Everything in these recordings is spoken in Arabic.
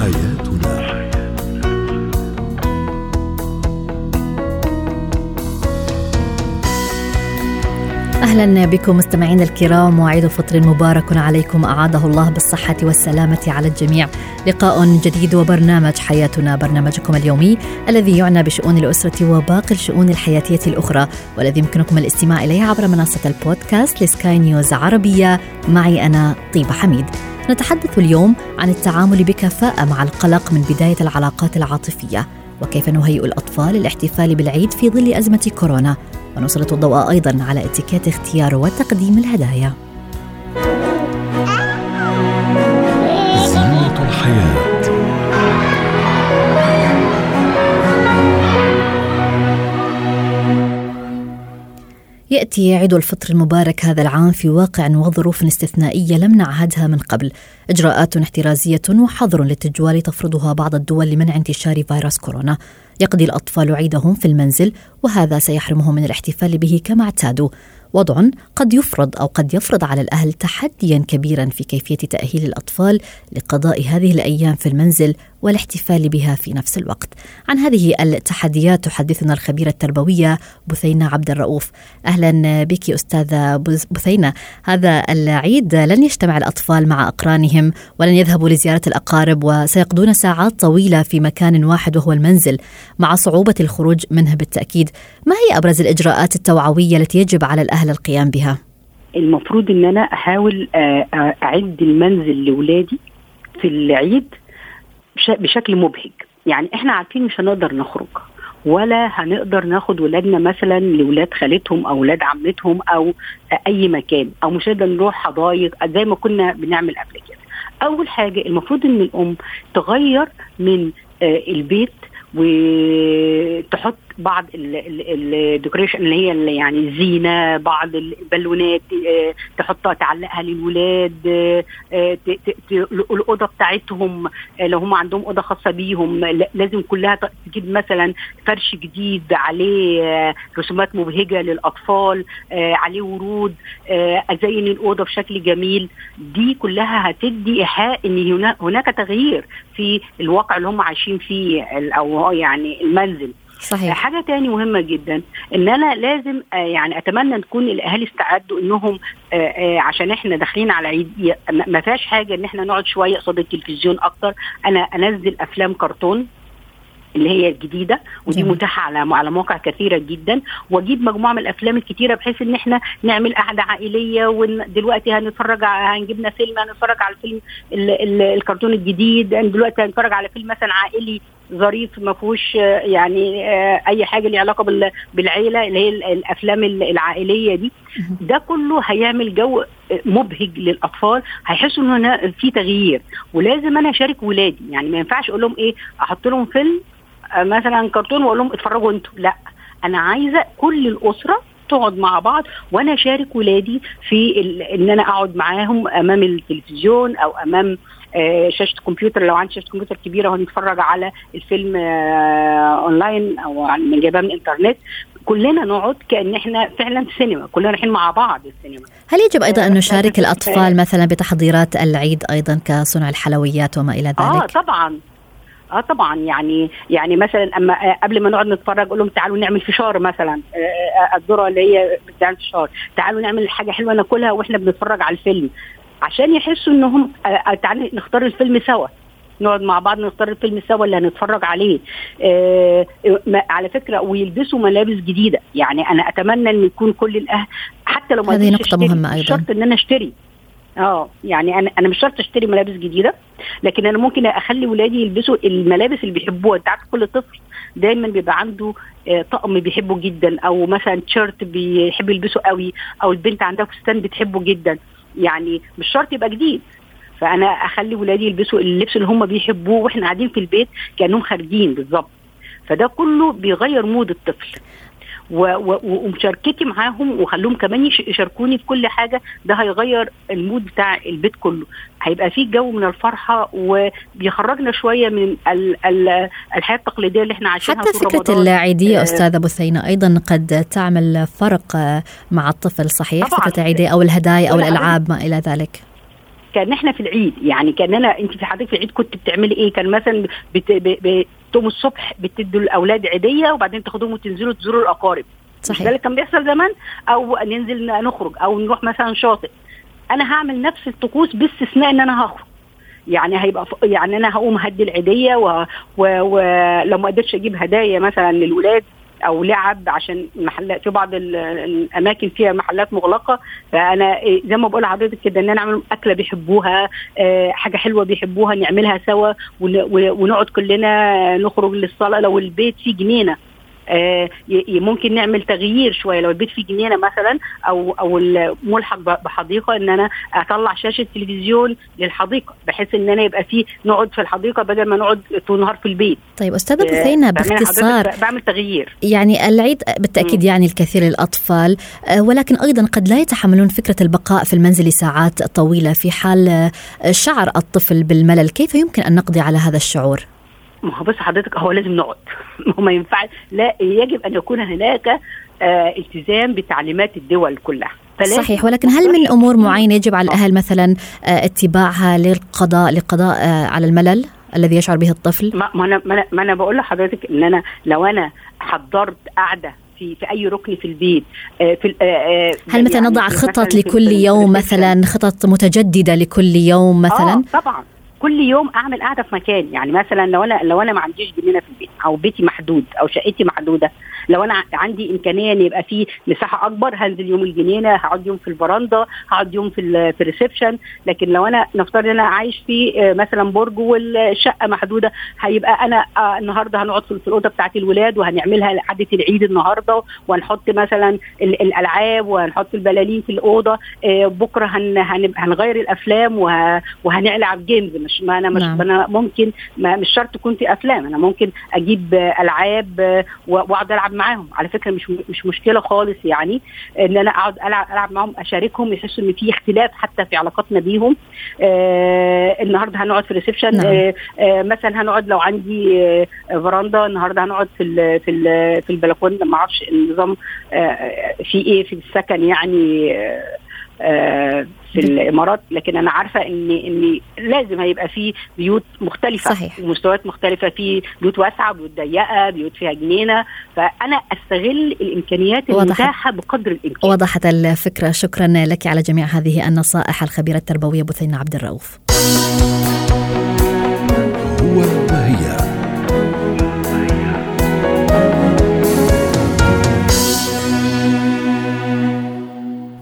حياتنا. أهلا بكم مستمعينا الكرام وعيد فطر مبارك عليكم. أعاده الله بالصحة والسلامة على الجميع. لقاء جديد وبرنامج حياتنا برنامجكم اليومي الذي يعنى بشؤون الأسرة وباقي الشؤون الحياتية الأخرى والذي يمكنكم الاستماع إليه عبر منصة البودكاست لسكاي نيوز عربية. معي أنا طيبة حميد. نتحدث اليوم عن التعامل بكفاءة مع القلق من بداية العلاقات العاطفية وكيف نهيئ الأطفال للاحتفال بالعيد في ظل أزمة كورونا. ونسلط الضوء أيضا على اتيكيت اختيار وتقديم الهدايا. يأتي عيد الفطر المبارك هذا العام في واقع وظروف استثنائية لم نعهدها من قبل، إجراءات احترازية وحظر للتجوال تفرضها بعض الدول لمنع انتشار فيروس كورونا. يقضي الأطفال عيدهم في المنزل وهذا سيحرمهم من الاحتفال به كما اعتادوا. وضع قد يفرض أو قد يفرض على الأهل تحديا كبيرا في كيفية تأهيل الأطفال لقضاء هذه الأيام في المنزل والاحتفال بها في نفس الوقت. عن هذه التحديات تحدثنا الخبيرة التربوية بثينة عبد الرؤوف. أهلا بك أستاذة بثينة. هذا العيد لن يجتمع الأطفال مع أقرانهم ولن يذهبوا لزيارة الأقارب وسيقضون ساعات طويلة في مكان واحد وهو المنزل مع صعوبة الخروج منه بالتأكيد. ما هي أبرز الإجراءات التوعوية التي يجب على الأهل القيام بها؟ المفروض إن أنا أحاول آه، آه، أعد المنزل لاولادي في العيد بشكل مبهج. يعني إحنا عارفين مش هنقدر نخرج ولا هنقدر ناخد ولادنا مثلا لولاد خالتهم أو ولاد عمتهم أو أي مكان أو مش هنقدر نروح حدايق زي ما كنا بنعمل قبل كده. أول حاجة المفروض إن الأم تغير من آه، البيت وتحط بعض الديكوريشن اللي هي اللي يعني الزينة بعض البالونات آه، تحطها تعلقها للولاد آه، الأوضة بتاعتهم آه، لو هم عندهم أوضة خاصة بيهم لازم كلها تجيب مثلا فرش جديد عليه رسومات مبهجة للأطفال عليه ورود أزين الأوضة بشكل جميل. دي كلها هتدي إيحاء إن هناك تغيير في الواقع اللي هم عايشين فيه أو يعني المنزل. صحيح. حاجة تاني مهمة جدا إن أنا لازم آه يعني أتمنى تكون الأهالي استعدوا إنهم آه آه عشان إحنا داخلين على عيد ما فيهاش حاجة إن إحنا نقعد شوية قصاد التلفزيون أكتر. أنا أنزل أفلام كرتون اللي هي الجديدة ودي جميل. متاحة على على مواقع كثيرة جدا. وأجيب مجموعة من الأفلام الكتيرة بحيث إن إحنا نعمل قعدة عائلية ودلوقتي هنتفرج هنجيب لنا فيلم هنتفرج على الفيلم ال ال الكرتون الجديد. دلوقتي هنتفرج على فيلم مثلا عائلي ظريف ما فيهوش يعني آه، أي حاجة ليها علاقة بالعيلة اللي هي الأفلام العائلية دي. ده كله هيعمل جو مبهج للأطفال هيحسوا إن هنا في تغيير. ولازم أنا أشارك ولادي. يعني ما ينفعش أقول لهم إيه أحط لهم فيلم آه، مثلا كرتون وأقول لهم اتفرجوا أنتوا. لا. أنا عايزة كل الأسرة تقعد مع بعض وأنا أشارك ولادي في إن أنا أقعد معاهم أمام التلفزيون أو أمام آه شاشة الكمبيوتر لو عندي شاشة كمبيوتر كبيرة وهنتفرج على الفيلم آه اونلاين أو من جايباه من الإنترنت كلنا نقعد كأن إحنا فعلا سينما كلنا رايحين مع بعض السينما هل يجب أيضا أن نشارك الأطفال مثلا بتحضيرات العيد أيضا كصنع الحلويات وما إلى ذلك؟ آه طبعا. آه طبعا. يعني يعني مثلا أما آه، قبل ما نقعد نتفرج أقول لهم تعالوا نعمل فشار مثلا آه، آه، الذرة اللي هي بتعمل فشار تعالوا نعمل حاجة حلوة ناكلها وإحنا بنتفرج على الفيلم. عشان يحسوا انهم تعالوا نختار الفيلم سوا. نقعد مع بعض نختار الفيلم سوا اللي هنتفرج عليه. آه على فكرة ويلبسوا ملابس جديدة. يعني أنا أتمنى إن يكون كل الاهل حتى لو ما هذه نقطة مهمة أيضا. شرط إن أنا أشتري. آه يعني أنا أنا مش شرط أشتري ملابس جديدة لكن أنا ممكن أخلي ولادي يلبسوا الملابس اللي بيحبوها. أنت عارف كل طفل دايما بيبقى عنده آه، طقم بيحبه جدا أو مثلا تيشيرت بيحب يلبسه قوي أو البنت عندها فستان بتحبه جدا. يعني مش شرط يبقى جديد. فأنا أخلي ولادي يلبسوا اللبس اللي هم بيحبوه وإحنا قاعدين في البيت كأنهم خارجين بالظبط. فده كله بيغير mood الطفل. ومشاركتي معاهم وخلوهم كمان يشاركوني في كل حاجة ده هيغير ال mood بتاع البيت كله. هيبقى فيه جو من الفرحة وبيخرجنا شوية من ال ال الحياة التقليدية اللي إحنا عايشينها حتى فكره العيدية آه. أستاذة بثينه أيضا قد تعمل فرق مع الطفل صحيح؟ طبعا. فكره العيدية أو الهدايا أو الألعاب ما إلى ذلك. كان إحنا في العيد يعني كان أنا أنت في حضرتك في العيد كنت بتعملي إيه؟ كان مثلا بت... ب... ب... تقوموا الصبح بتدوا الأولاد عيدية وبعدين تاخدوهم وتنزلوا تزوروا الأقارب. صحيح. ده اللي كان بيحصل زمان؟ أو ننزل نخرج أو نروح مثلا شاطئ. أنا هعمل نفس الطقوس باستثناء إن أنا هخرج. يعني هيبقى ف... يعني أنا هقوم هدي العيدية ولو و... ما قدرتش أجيب هدايا مثلا للولاد. أو لعب عشان محلات في بعض الأماكن فيها محلات مغلقة. فأنا زي ما بقول لحضرتك كده إن أنا أعمل أكلة بيحبوها حاجة حلوة بيحبوها نعملها سوا ونقعد كلنا نخرج للصلاة لو البيت فيه جنينة. آه ممكن نعمل تغيير شوية لو البيت فيه جنينة مثلا أو أو ملحق بحديقة إن أنا أطلع شاشة تلفزيون للحديقة بحيث إن أنا يبقى فيه نقعد في الحديقة بدل ما نقعد طول النهار في البيت. طيب أستاذة بثينه آه باختصار بعمل تغيير يعني العيد بالتأكيد م. يعني الكثير للأطفال آه ولكن أيضا قد لا يتحملون فكرة البقاء في المنزل لساعات طويلة في حال شعر الطفل بالملل كيف يمكن أن نقضي على هذا الشعور؟ ما هو بص حضرتك هو لازم نقعد. هو ما ينفع لا يجب أن يكون هناك آه التزام بتعليمات الدول كلها. صحيح ولكن هل من أمور معينة يجب على الأهل مثلا آه اتباعها للقضاء لقضاء آه على الملل الذي يشعر به الطفل؟ ما, ما أنا ما أنا بقول لحضرتك إن أنا لو أنا حضرت قاعدة في في أي ركن في البيت في هل مثلا يعني نضع خطط لكل يوم مثلا خطط متجددة لكل يوم مثلا؟ آه طبعا. كل يوم أعمل قاعدة في مكان. يعني مثلا لو أنا لو أنا ما عنديش جنينة في البيت أو بيتي محدود أو شقتي محدودة لو أنا عندي إمكانية إن يبقى في مساحة أكبر هنزل يوم الجنينة هقعد يوم في الفرندا هقعد يوم في في الريسبشن. لكن لو أنا نفترض إن أنا عايش في مثلا برج والشقة محدودة هيبقى أنا النهارده هنقعد في الاوضه بتاعت الولاد وهنعملها قعده العيد النهارده وهنحط مثلا الألعاب وهنحط البلالين في الأوضة بكرة هن هنغير الأفلام وهنلعب جيمز مش ما أنا مش نعم. أنا ممكن ما مش شرط تكون في أفلام. أنا ممكن أجيب ألعاب وأقعد ألعب معاهم. على فكرة مش مش مشكلة خالص يعني إن أنا أقعد ألعب ألعب معاهم أشاركهم يحسوا إن في اختلاف حتى في علاقاتنا بيهم. آه النهارده هنقعد في الريسبشن نعم. آه آه مثلا هنقعد لو عندي آه فراندا النهارده هنقعد في ال في ال في البلكونة. ما أعرفش النظام آه في إيه في السكن يعني آه آه في الإمارات لكن أنا عارفة ان إن لازم هيبقى في بيوت مختلفة صحيح. ومستويات مختلفة في بيوت واسعة بيوت ضيقة بيوت فيها جنينة. فأنا أستغل الإمكانيات المتاحة بقدر الإمكان. وضحت الفكرة. شكرا لك على جميع هذه النصائح الخبيرة التربوية بثينة عبد الرؤوف. هو وهي.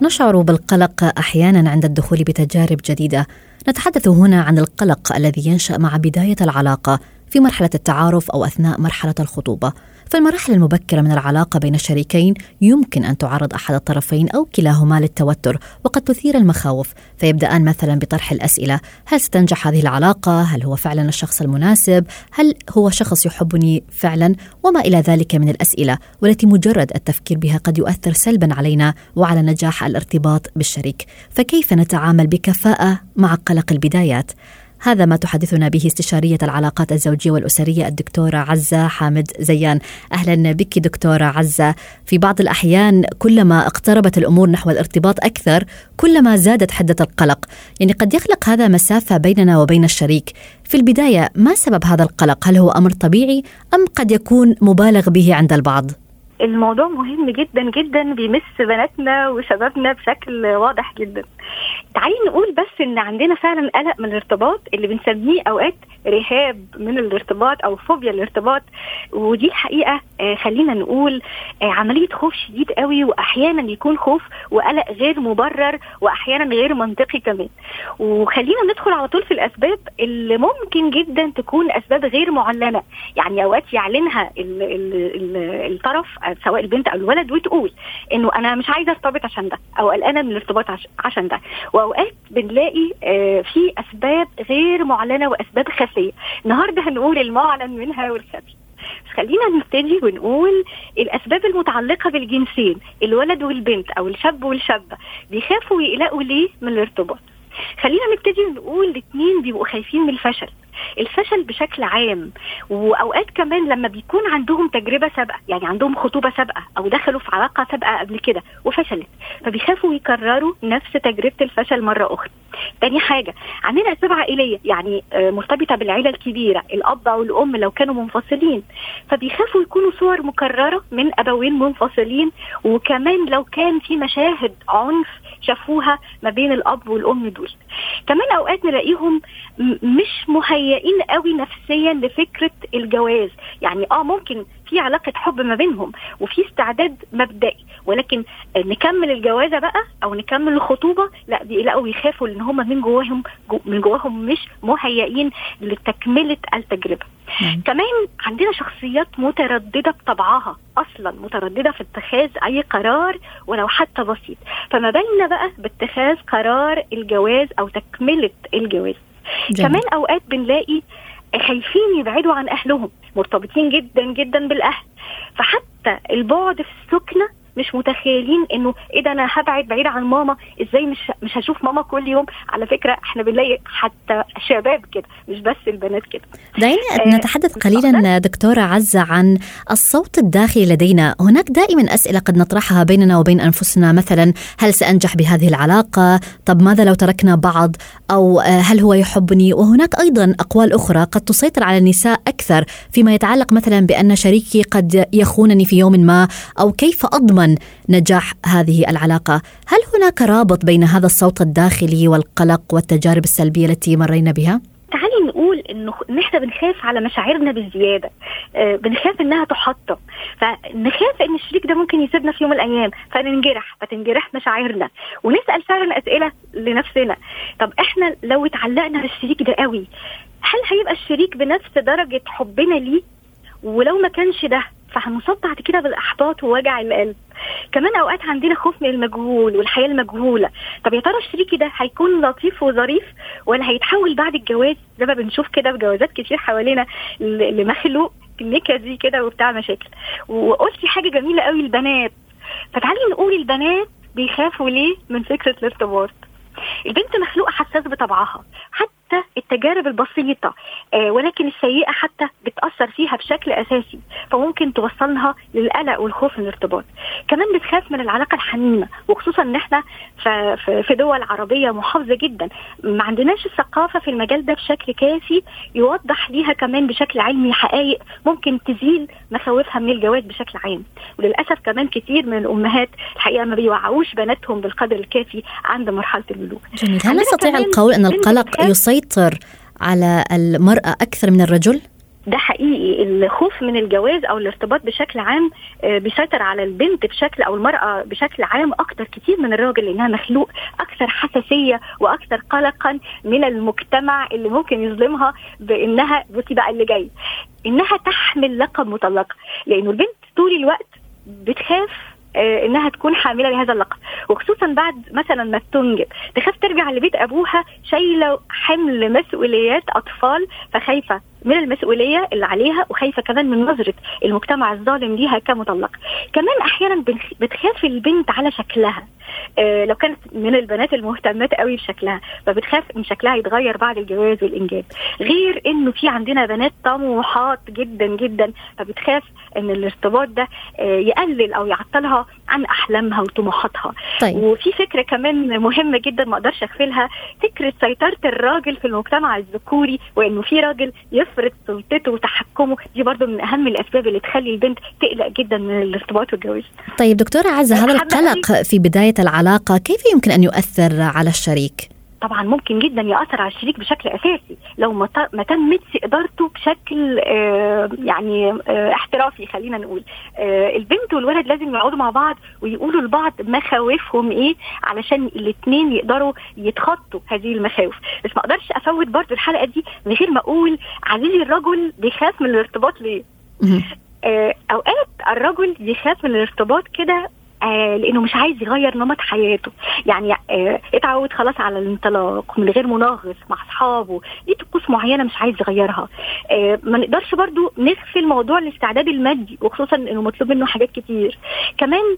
نشعر بالقلق أحيانا عند الدخول بتجارب جديدة. نتحدث هنا عن القلق الذي ينشأ مع بداية العلاقة في مرحلة التعارف أو أثناء مرحلة الخطوبة. فالمراحل المبكرة من العلاقة بين الشريكين يمكن أن تعرض أحد الطرفين أو كلاهما للتوتر وقد تثير المخاوف فيبدأان مثلا بطرح الأسئلة هل ستنجح هذه العلاقة؟ هل هو فعلا الشخص المناسب؟ هل هو شخص يحبني فعلا؟ وما إلى ذلك من الأسئلة والتي مجرد التفكير بها قد يؤثر سلبا علينا وعلى نجاح الارتباط بالشريك فكيف نتعامل بكفاءة مع قلق البدايات؟ هذا ما تحدثنا به استشارية العلاقات الزوجية والأسرية الدكتورة عزة حامد زيان. أهلا بك دكتورة عزة. في بعض الأحيان كلما اقتربت الأمور نحو الارتباط أكثر كلما زادت حدة القلق. يعني قد يخلق هذا مسافة بيننا وبين الشريك. في البداية ما سبب هذا القلق؟ هل هو أمر طبيعي أم قد يكون مبالغ به عند البعض؟ الموضوع مهم جدا جدا بيمس بناتنا وشبابنا بشكل واضح جدا. تعالي نقول بس إن عندنا فعلا قلق من الارتباط اللي بنسميه أوقات رهاب من الارتباط أو فوبيا الارتباط ودي الحقيقة آه خلينا نقول آه عملية خوف شديد قوي واحيانا يكون خوف وقلق غير مبرر واحيانا غير منطقي كمان. وخلينا ندخل على طول في الأسباب اللي ممكن جدا تكون أسباب غير معلنة. يعني أوقات يعلنها ال ال ال الطرف سواء البنت أو الولد وتقول إنه أنا مش عايزة أرتبط عشان ده أو قلقانة من الارتباط عشان ده. وأوقات بنلاقي آه في أسباب غير معلنة وأسباب خفية. النهارده هنقول المعلن منها والخفي. خلينا نبتدي ونقول الأسباب المتعلقة بالجنسين الولد والبنت أو الشاب والشابة بيخافوا ويقلقوا ليه من الارتباط؟ خلينا نبتدي نقول الاثنين بيبقوا خايفين من الفشل. الفشل بشكل عام. وأوقات كمان لما بيكون عندهم تجربة سابقة يعني عندهم خطوبة سابقة أو دخلوا في علاقة سابقة قبل كده وفشلت فبيخافوا يكرروا نفس تجربة الفشل مرة أخرى. تاني حاجة عندنا اسباب عائلية يعني آه، مرتبطة بالعيلة الكبيرة الأب أو الأم لو كانوا منفصلين. فبيخافوا يكونوا صور مكررة من أبوين منفصلين وكمان لو كان في مشاهد عنف شافوها ما بين الأب والأم دول. كمان أوقات نلاقيهم مش مهيئين قوي نفسيا لفكرة الجواز. يعني آه ممكن في علاقة حب ما بينهم وفي استعداد مبدئي. ولكن نكمل الجوازة بقى أو نكمل الخطوبة؟ لا بيقلقوا ويخافوا لأن هم من جواهم جو من جواهم مش مهيئين لتكملة التجربة. كمان عندنا شخصيات مترددة بطبعها أصلا مترددة في اتخاذ أي قرار ولو حتى بسيط. فما بالنا بقى باتخاذ قرار الجواز أو تكملة الجواز. جميل. كمان أوقات بنلاقي خايفين يبعدوا عن أهلهم مرتبطين جدا جدا بالأهل. فحتى البعد في السكنة مش متخيلين إنه إيه ده أنا هبعد بعيد عن ماما. إزاي مش مش هشوف ماما كل يوم؟ على فكرة إحنا بنلاقي حتى شباب كده مش بس البنات كده. دعينا آه نتحدث قليلا دكتورة عزة عن الصوت الداخلي لدينا. هناك دائما أسئلة قد نطرحها بيننا وبين أنفسنا. مثلا هل سأنجح بهذه العلاقة؟ طب ماذا لو تركنا بعض؟ أو هل هو يحبني؟ وهناك أيضا أقوال أخرى قد تسيطر على النساء أكثر فيما يتعلق مثلا بأن شريكي قد يخونني في يوم ما أو كيف أضمن يضمن نجاح هذه العلاقة، هل هناك رابط بين هذا الصوت الداخلي والقلق والتجارب السلبية التي مرينا بها؟ تعالي نقول انه إن إحنا بنخاف على مشاعرنا بالزياده آه بنخاف إنها تحطم. فنخاف إن الشريك ده ممكن يسيبنا في يوم من الأيام فننجرح فتنجرح مشاعرنا ونسأل فعلا اسئله لنفسنا. طب إحنا لو اتعلقنا بالشريك ده قوي هل هيبقى الشريك بنفس درجة حبنا ليه؟ ولو ما كانش ده فهنصاب بعد كده بالأحباط ووجع القلب. كمان أوقات عندنا خوف من المجهول والحياة المجهولة. طب يا ترى الشريك ده هيكون لطيف وظريف ولا هيتحول بعد الجواز؟ زي ما بنشوف كده في جوازات كتير حوالينا لمخلوق نكدي كده وبتاع مشاكل. وقلتي حاجة جميلة قوي البنات. فتعالي نقول البنات بيخافوا ليه من فكرة الارتباط البنت مخلوقة حساس بطبعها. حتى حتى التجارب البسيطة آه ولكن السيئة حتى بتأثر فيها بشكل أساسي فممكن توصلها للقلق والخوف من الارتباط. كمان بتخاف من العلاقة الحميمة وخصوصا إن إحنا في دول عربية محافظة جدا ما عندناش الثقافة في المجال ده بشكل كافي يوضح ليها كمان بشكل علمي حقائق ممكن تزيل مخاوفها من الجواز بشكل عام. وللأسف كمان كثير من الأمهات الحقيقة ما بيوعوش بناتهم بالقدر الكافي عند مرحلة البلوغ. هل نستطيع القول أن القلق يسيطر يسيطر على المرأة أكثر من الرجل؟ ده حقيقي الخوف من الجواز أو الارتباط بشكل عام آه، بيسيطر على البنت بشكل أو المرأة بشكل عام أكتر كتير من الراجل لأنها مخلوق أكثر حساسية وأكثر قلقا من المجتمع اللي ممكن يظلمها بإنها بصي بقى اللي جاي إنها تحمل لقب مطلقه لأنه البنت طول الوقت بتخاف إنها تكون حاملة لهذا اللقب. وخصوصا بعد مثلا ما تنجب تخاف ترجع لبيت أبوها شايلة حمل مسؤوليات أطفال فخايفة. من المسؤولية اللي عليها وخايفة كمان من نظرة المجتمع الظالم ليها كمطلقه كمان أحيانا بتخاف البنت على شكلها. آه لو كانت من البنات المهتمات قوي بشكلها فبتخاف إن شكلها يتغير بعد الجواز والإنجاب. غير إنه في عندنا بنات طموحات جدا جدا فبتخاف إن الارتباط ده آه يقلل أو يعطلها عن أحلامها وطموحاتها. طيب. وفي فكرة كمان مهمة جدا ما أقدرش اغفلها فكرة سيطرة الراجل في المجتمع الذكوري وإنه في راجل يفرض سلطته وتحكمه. دي برضو من أهم الأسباب اللي تخلي البنت تقلق جدا من الارتباط والجواز. طيب دكتورة عزة هذا القلق في بداية العلاقة كيف يمكن أن يؤثر على الشريك؟ طبعا ممكن جدا يأثر على الشريك بشكل أساسي لو ما تمتش إدارته بشكل آه يعني آه احترافي خلينا نقول. آه البنت والولد لازم يقعدوا مع بعض ويقولوا لبعض مخاوفهم إيه؟ علشان الاثنين يقدروا يتخطوا هذه المخاوف. بس ما أقدرش أفوت برضو الحلقة دي من غير ما أقول عزيزي الرجل بيخاف من الارتباط ليه؟ أوقات الرجل يخاف من الارتباط كده آه لأنه مش عايز يغير نمط حياته. يعني آه اتعود خلاص على الانطلاق من غير مناغص مع أصحابه. دي طقوس معينة مش عايز يغيرها؟ آه ما نقدرش برضو نغفل موضوع الاستعداد المادي وخصوصا إنه مطلوب منه حاجات كتير. كمان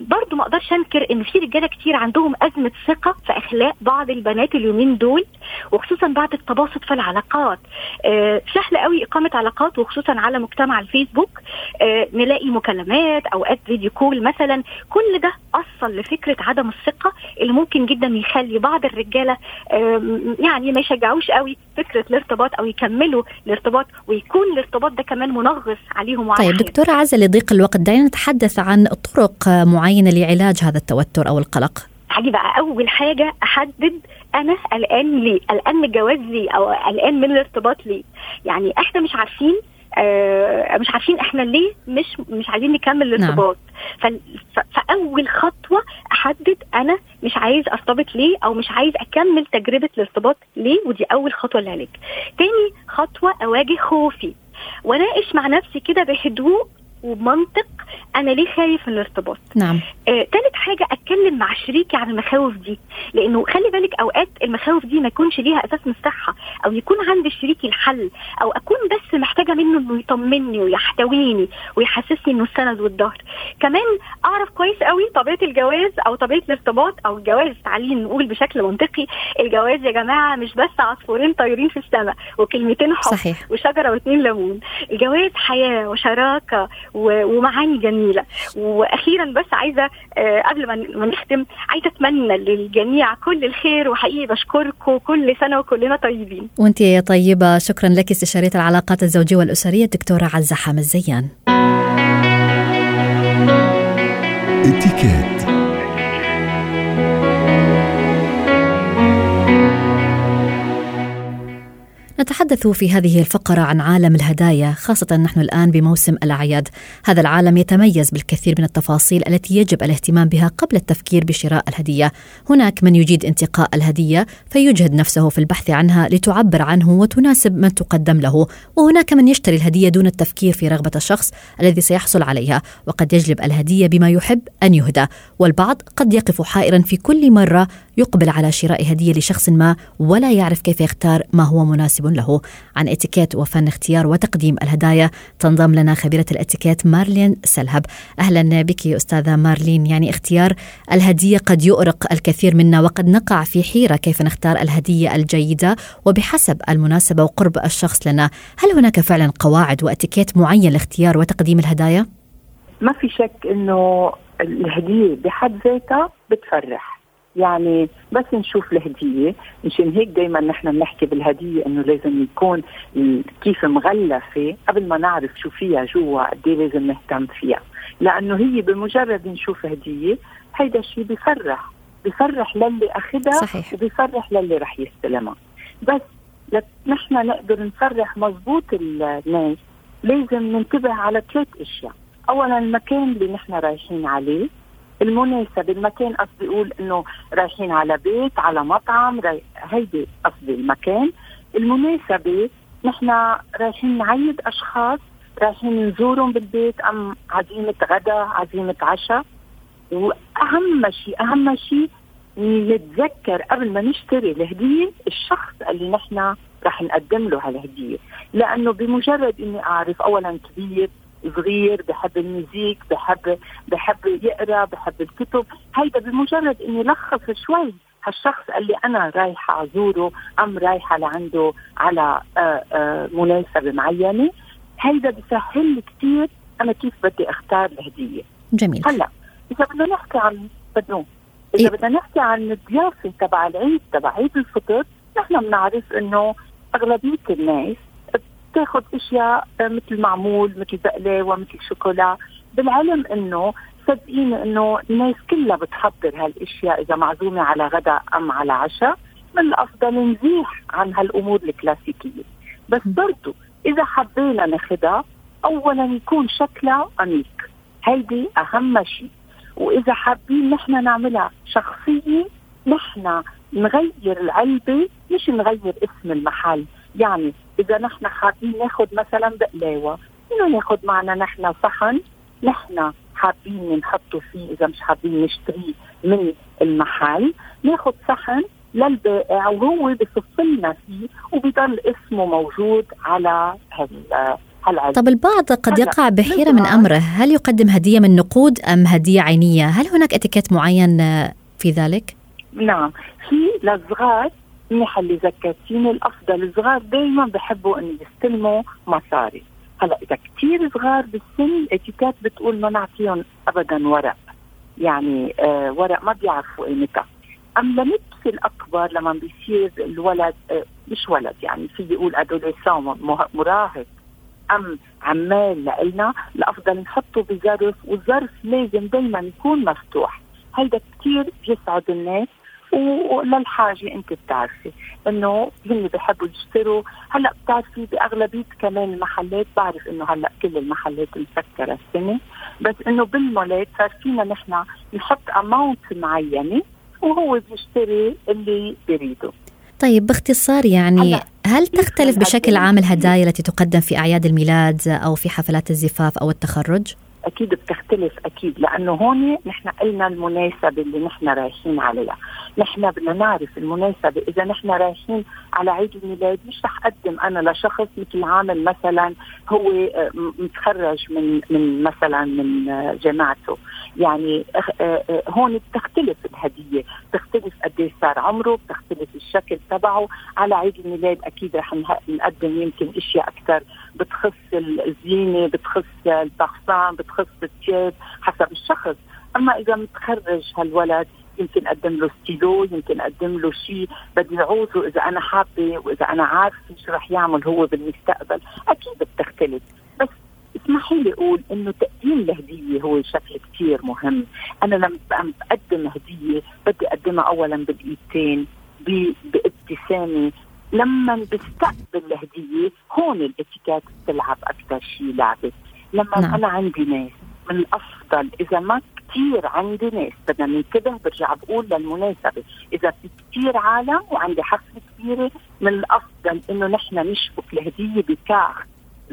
برضو ما أقدرش انكر ان في رجاله كتير عندهم ازمه ثقه في اخلاق بعض البنات اليومين دول وخصوصا بعد التباسط في العلاقات. آه سهل قوي إقامة علاقات وخصوصا على مجتمع الفيسبوك. آه نلاقي مكالمات أوقات فيديو كول مثلا. كل ده اصل لفكرة عدم الثقة اللي ممكن جدا يخلي بعض الرجالة آه يعني ما يشجعوش قوي فكرة الارتباط أو يكملوا الارتباط ويكون الارتباط ده كمان منغص عليهم طيب دكتورة عزة لضيق الوقت دعينا نتحدث عن طرق معينة لعلاج هذا التوتر أو القلق؟ هاجي بقى أول حاجة أحدد أنا قلقان ليه؟ قلقان من الجواز ليه؟ أو قلقان من الارتباط ليه؟ يعني إحنا مش عارفين آه مش عارفين إحنا ليه مش مش عايزين نكمل الارتباط. نعم. فأول خطوة أحدد أنا مش عايز أرتبط ليه أو مش عايز أكمل تجربة الارتباط ليه؟ ودي أول خطوة للعلاج. تاني خطوة أواجه خوفي. وأناقش مع نفسي كده بهدوء وبمنطق أنا ليه خايف من الارتباط؟ نعم. آه، تالت حاجة أتكلم مع شريكي عن المخاوف دي لأنه خلي بالك أوقات المخاوف دي ما يكونش ليها أساس من الصحة أو يكون عند شريكي الحل أو أكون بس محتاجة منه إنه يطمني ويحتويني ويحسسني إنه السند والظهر. كمان أعرف كويس قوي طبيعة الجواز أو طبيعة الارتباط أو الجواز تعالين نقول بشكل منطقي الجواز يا جماعة مش بس عصفورين طايرين في السماء وكلمتين حب صحيح. وشجرة واثنين ليمون. الجواز حياة وشراكة ومعاني جميلة. وأخيرا بس عايزة آه قبل ما نختم عايزة أتمنى للجميع كل الخير وحقيقي بشكركم كل سنة وكلنا طيبين. وأنت طيبة شكرا لك استشارية العلاقات الزوجية والأسرية الدكتورة عزة حامد زيان اتكات نتحدث في هذه الفقرة عن عالم الهدايا خاصة نحن الآن بموسم الأعياد. هذا العالم يتميز بالكثير من التفاصيل التي يجب الاهتمام بها قبل التفكير بشراء الهدية. هناك من يجيد انتقاء الهدية فيجهد نفسه في البحث عنها لتعبر عنه وتناسب من تقدم له. وهناك من يشتري الهدية دون التفكير في رغبة الشخص الذي سيحصل عليها وقد يجلب الهدية بما يحب أن يهدى. والبعض قد يقف حائرا في كل مرة يقبل على شراء هدية لشخص ما ولا يعرف كيف يختار ما هو مناسب له. عن اتيكيت وفن اختيار وتقديم الهدايا تنضم لنا خبيرة الاتيكيت مارلين سلهب. أهلا بك أستاذة مارلين. يعني اختيار الهدية قد يؤرق الكثير منا وقد نقع في حيرة كيف نختار الهدية الجيدة وبحسب المناسبة وقرب الشخص لنا. هل هناك فعلا قواعد واتيكيت معين لاختيار وتقديم الهدايا؟ ما في شك إنه الهدية بحد ذاتها بتفرح. يعني بس نشوف الهدية. مشان هيك دائما نحن بنحكي بالهدية إنه لازم يكون كيف مغلفة قبل ما نعرف شو فيها جوا قد إيه لازم نهتم فيها. لأنه هي بمجرد نشوف هدية هيدا الشيء بفرح. بفرح للي أخذها صحيح. وبفرح للي رح يستلمها. بس نحن نقدر نفرح مزبوط الناس لازم ننتبه على ثلاث أشياء. اولا المكان اللي نحن رايحين عليه المناسبة المكان قصدي أقول إنه رايحين على بيت على مطعم هيدي قصدي المكان. المناسبة نحن رايحين نعيد أشخاص رايحين نزورهم بالبيت أم عزيمة غدا عزيمة عشاء وأهم شيء أهم شيء نتذكر قبل ما نشتري الهدية الشخص اللي نحن رح نقدم له هالهدية. لأنه بمجرد إني أعرف أولا كبير صغير بحب الميوزيك بحب بحب يقرأ بحب الكتب. هيدا بمجرد إني لخص شوي هالشخص اللي أنا رايحة أزوره أم رايحة لعنده على آآ آه، آآ آه، مناسبة معينة. هيدا بسهل لي كثير أنا كيف بدي أختار الهدية. جميل. هلأ إذا بدنا نحكي عن بدون إذا إيه؟ بدنا نحكي عن الضيافه تبع العيد تبع عيد الفطر نحن بنعرف إنه أغلبية الناس تاخذ أشياء مثل معمول مثل بقلاوه مثل شوكولا. بالعلم إنه صدقيني إنه الناس كلها بتحضر هالأشياء إذا معزومة على غداء أم على عشاء. من الأفضل نزيح عن هالأمور الكلاسيكية. بس برضو إذا حبينا ناخذها اولا يكون شكلها انيق هيدي أهم شيء. وإذا حابين نحن نعملها شخصيه نحن نغير العلبة مش نغير اسم المحل. يعني إذا نحن حابين ناخذ مثلا بقلاوة إنه ناخذ معنا نحن صحن نحن حابين نحطه فيه إذا مش حابين نشتريه من المحل ناخذ صحن للبائع وهو بصف لنا فيه وبضل اسمه موجود على هالعلم طب البعض قد يقع بحيرة من أمره هل يقدم هدية من نقود أم هدية عينية؟ هل هناك اتيكيت معين في ذلك؟ نعم في للصغار منيح اللي ذكرتيني الأفضل. الصغار دائما بحبوا انه يستلموا مصاري. هلا إذا كثير صغار بالسن الإتيكيت بتقول ما نعطيهم ابدا ورق. يعني آه ورق ما بيعرفوا قيمتها اما لبس الأكبر لما بيصير الولد آه مش ولد يعني في يقول ادوليسون مراهق. أم عمال لنا الأفضل نحطه بظرف والظرف لازم دائما يكون مفتوح. هيدا كثير بيسعد الناس وللحاجة انت بتعرفي. انه هن بحبوا يشتروا. هلأ بتعرفي بأغلبية كمان المحلات بعرف إنه هلأ كل المحلات مسكرة السنة. بس إنه بالمولات صار فينا نحن نحط اماونت معينة وهو بيشتري اللي بيريده. طيب باختصار يعني هل تختلف بشكل عام الهدايا التي تقدم في أعياد الميلاد أو في حفلات الزفاف أو التخرج؟ أكيد بتختلف أكيد لأنه هون نحن قلنا المناسبة اللي نحن رايحين عليها. نحن بدنا نعرف المناسبة إذا نحن رايحين على عيد الميلاد مش رح أقدم أنا لشخص مثل عامل مثلا هو آه، متخرج من من مثلا من آه، جامعته. يعني آه، هون بتختلف الهدية بتختلف قد إيش صار عمره بتختلف الشكل تبعه. على عيد الميلاد أكيد رح نقدم يمكن إشياء أكثر بتخص الزينة بتخص البارفان بتخص الثياب حسب الشخص. أما إذا متخرج هالولد يمكن أقدم له ستيلو يمكن أقدم له شيء بدي اعوزه اذا أنا حابة وإذا أنا عارفة شو رح يعمل هو بالمستقبل أكيد بتختلف. بس اسمحي لي أقول إنه تقديم الهدية هو شكل كثير مهم. أنا لما بقدم هدية بدي أقدمها اولا بالإيدتين بابتسامة لما بستقبل الهدية هون الاتيكيت بتلعب أكثر شيء لعبة لما نعم. أنا عندي ناس من الأفضل إذا ما كثير عندي ناس بدنا ننتبه برجع بقول للمناسبة إذا في كثير عالم وعندي حفلة كبيرة من الأفضل إنه نحن نشبك الهدية بكاخ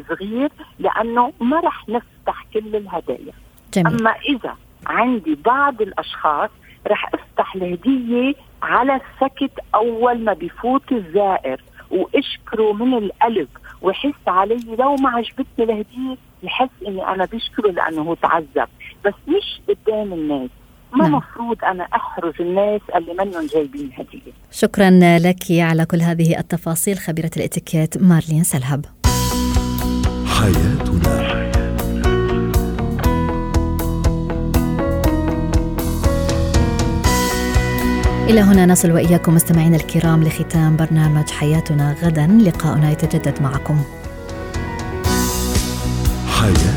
صغير لأنه ما رح نفتح كل الهدايا جميل. أما إذا عندي بعض الأشخاص رح أفتح الهدية على السكت أول ما بفوت الزائر واشكره من القلب ويحس علي لو ما عجبتني الهديه يحس إني أنا بشكره لأنه هو تعذب. بس مش قدام الناس ما نعم. مفروض أنا احرج الناس اللي منهم جايبين هدية. شكرا لك على كل هذه التفاصيل خبيرة الإتيكيت مارلين سلهب. حياتنا. إلى هنا نصل وإياكم مستمعينا الكرام لختام برنامج حياتنا غدا لقاؤنا يتجدد معكم حياتي.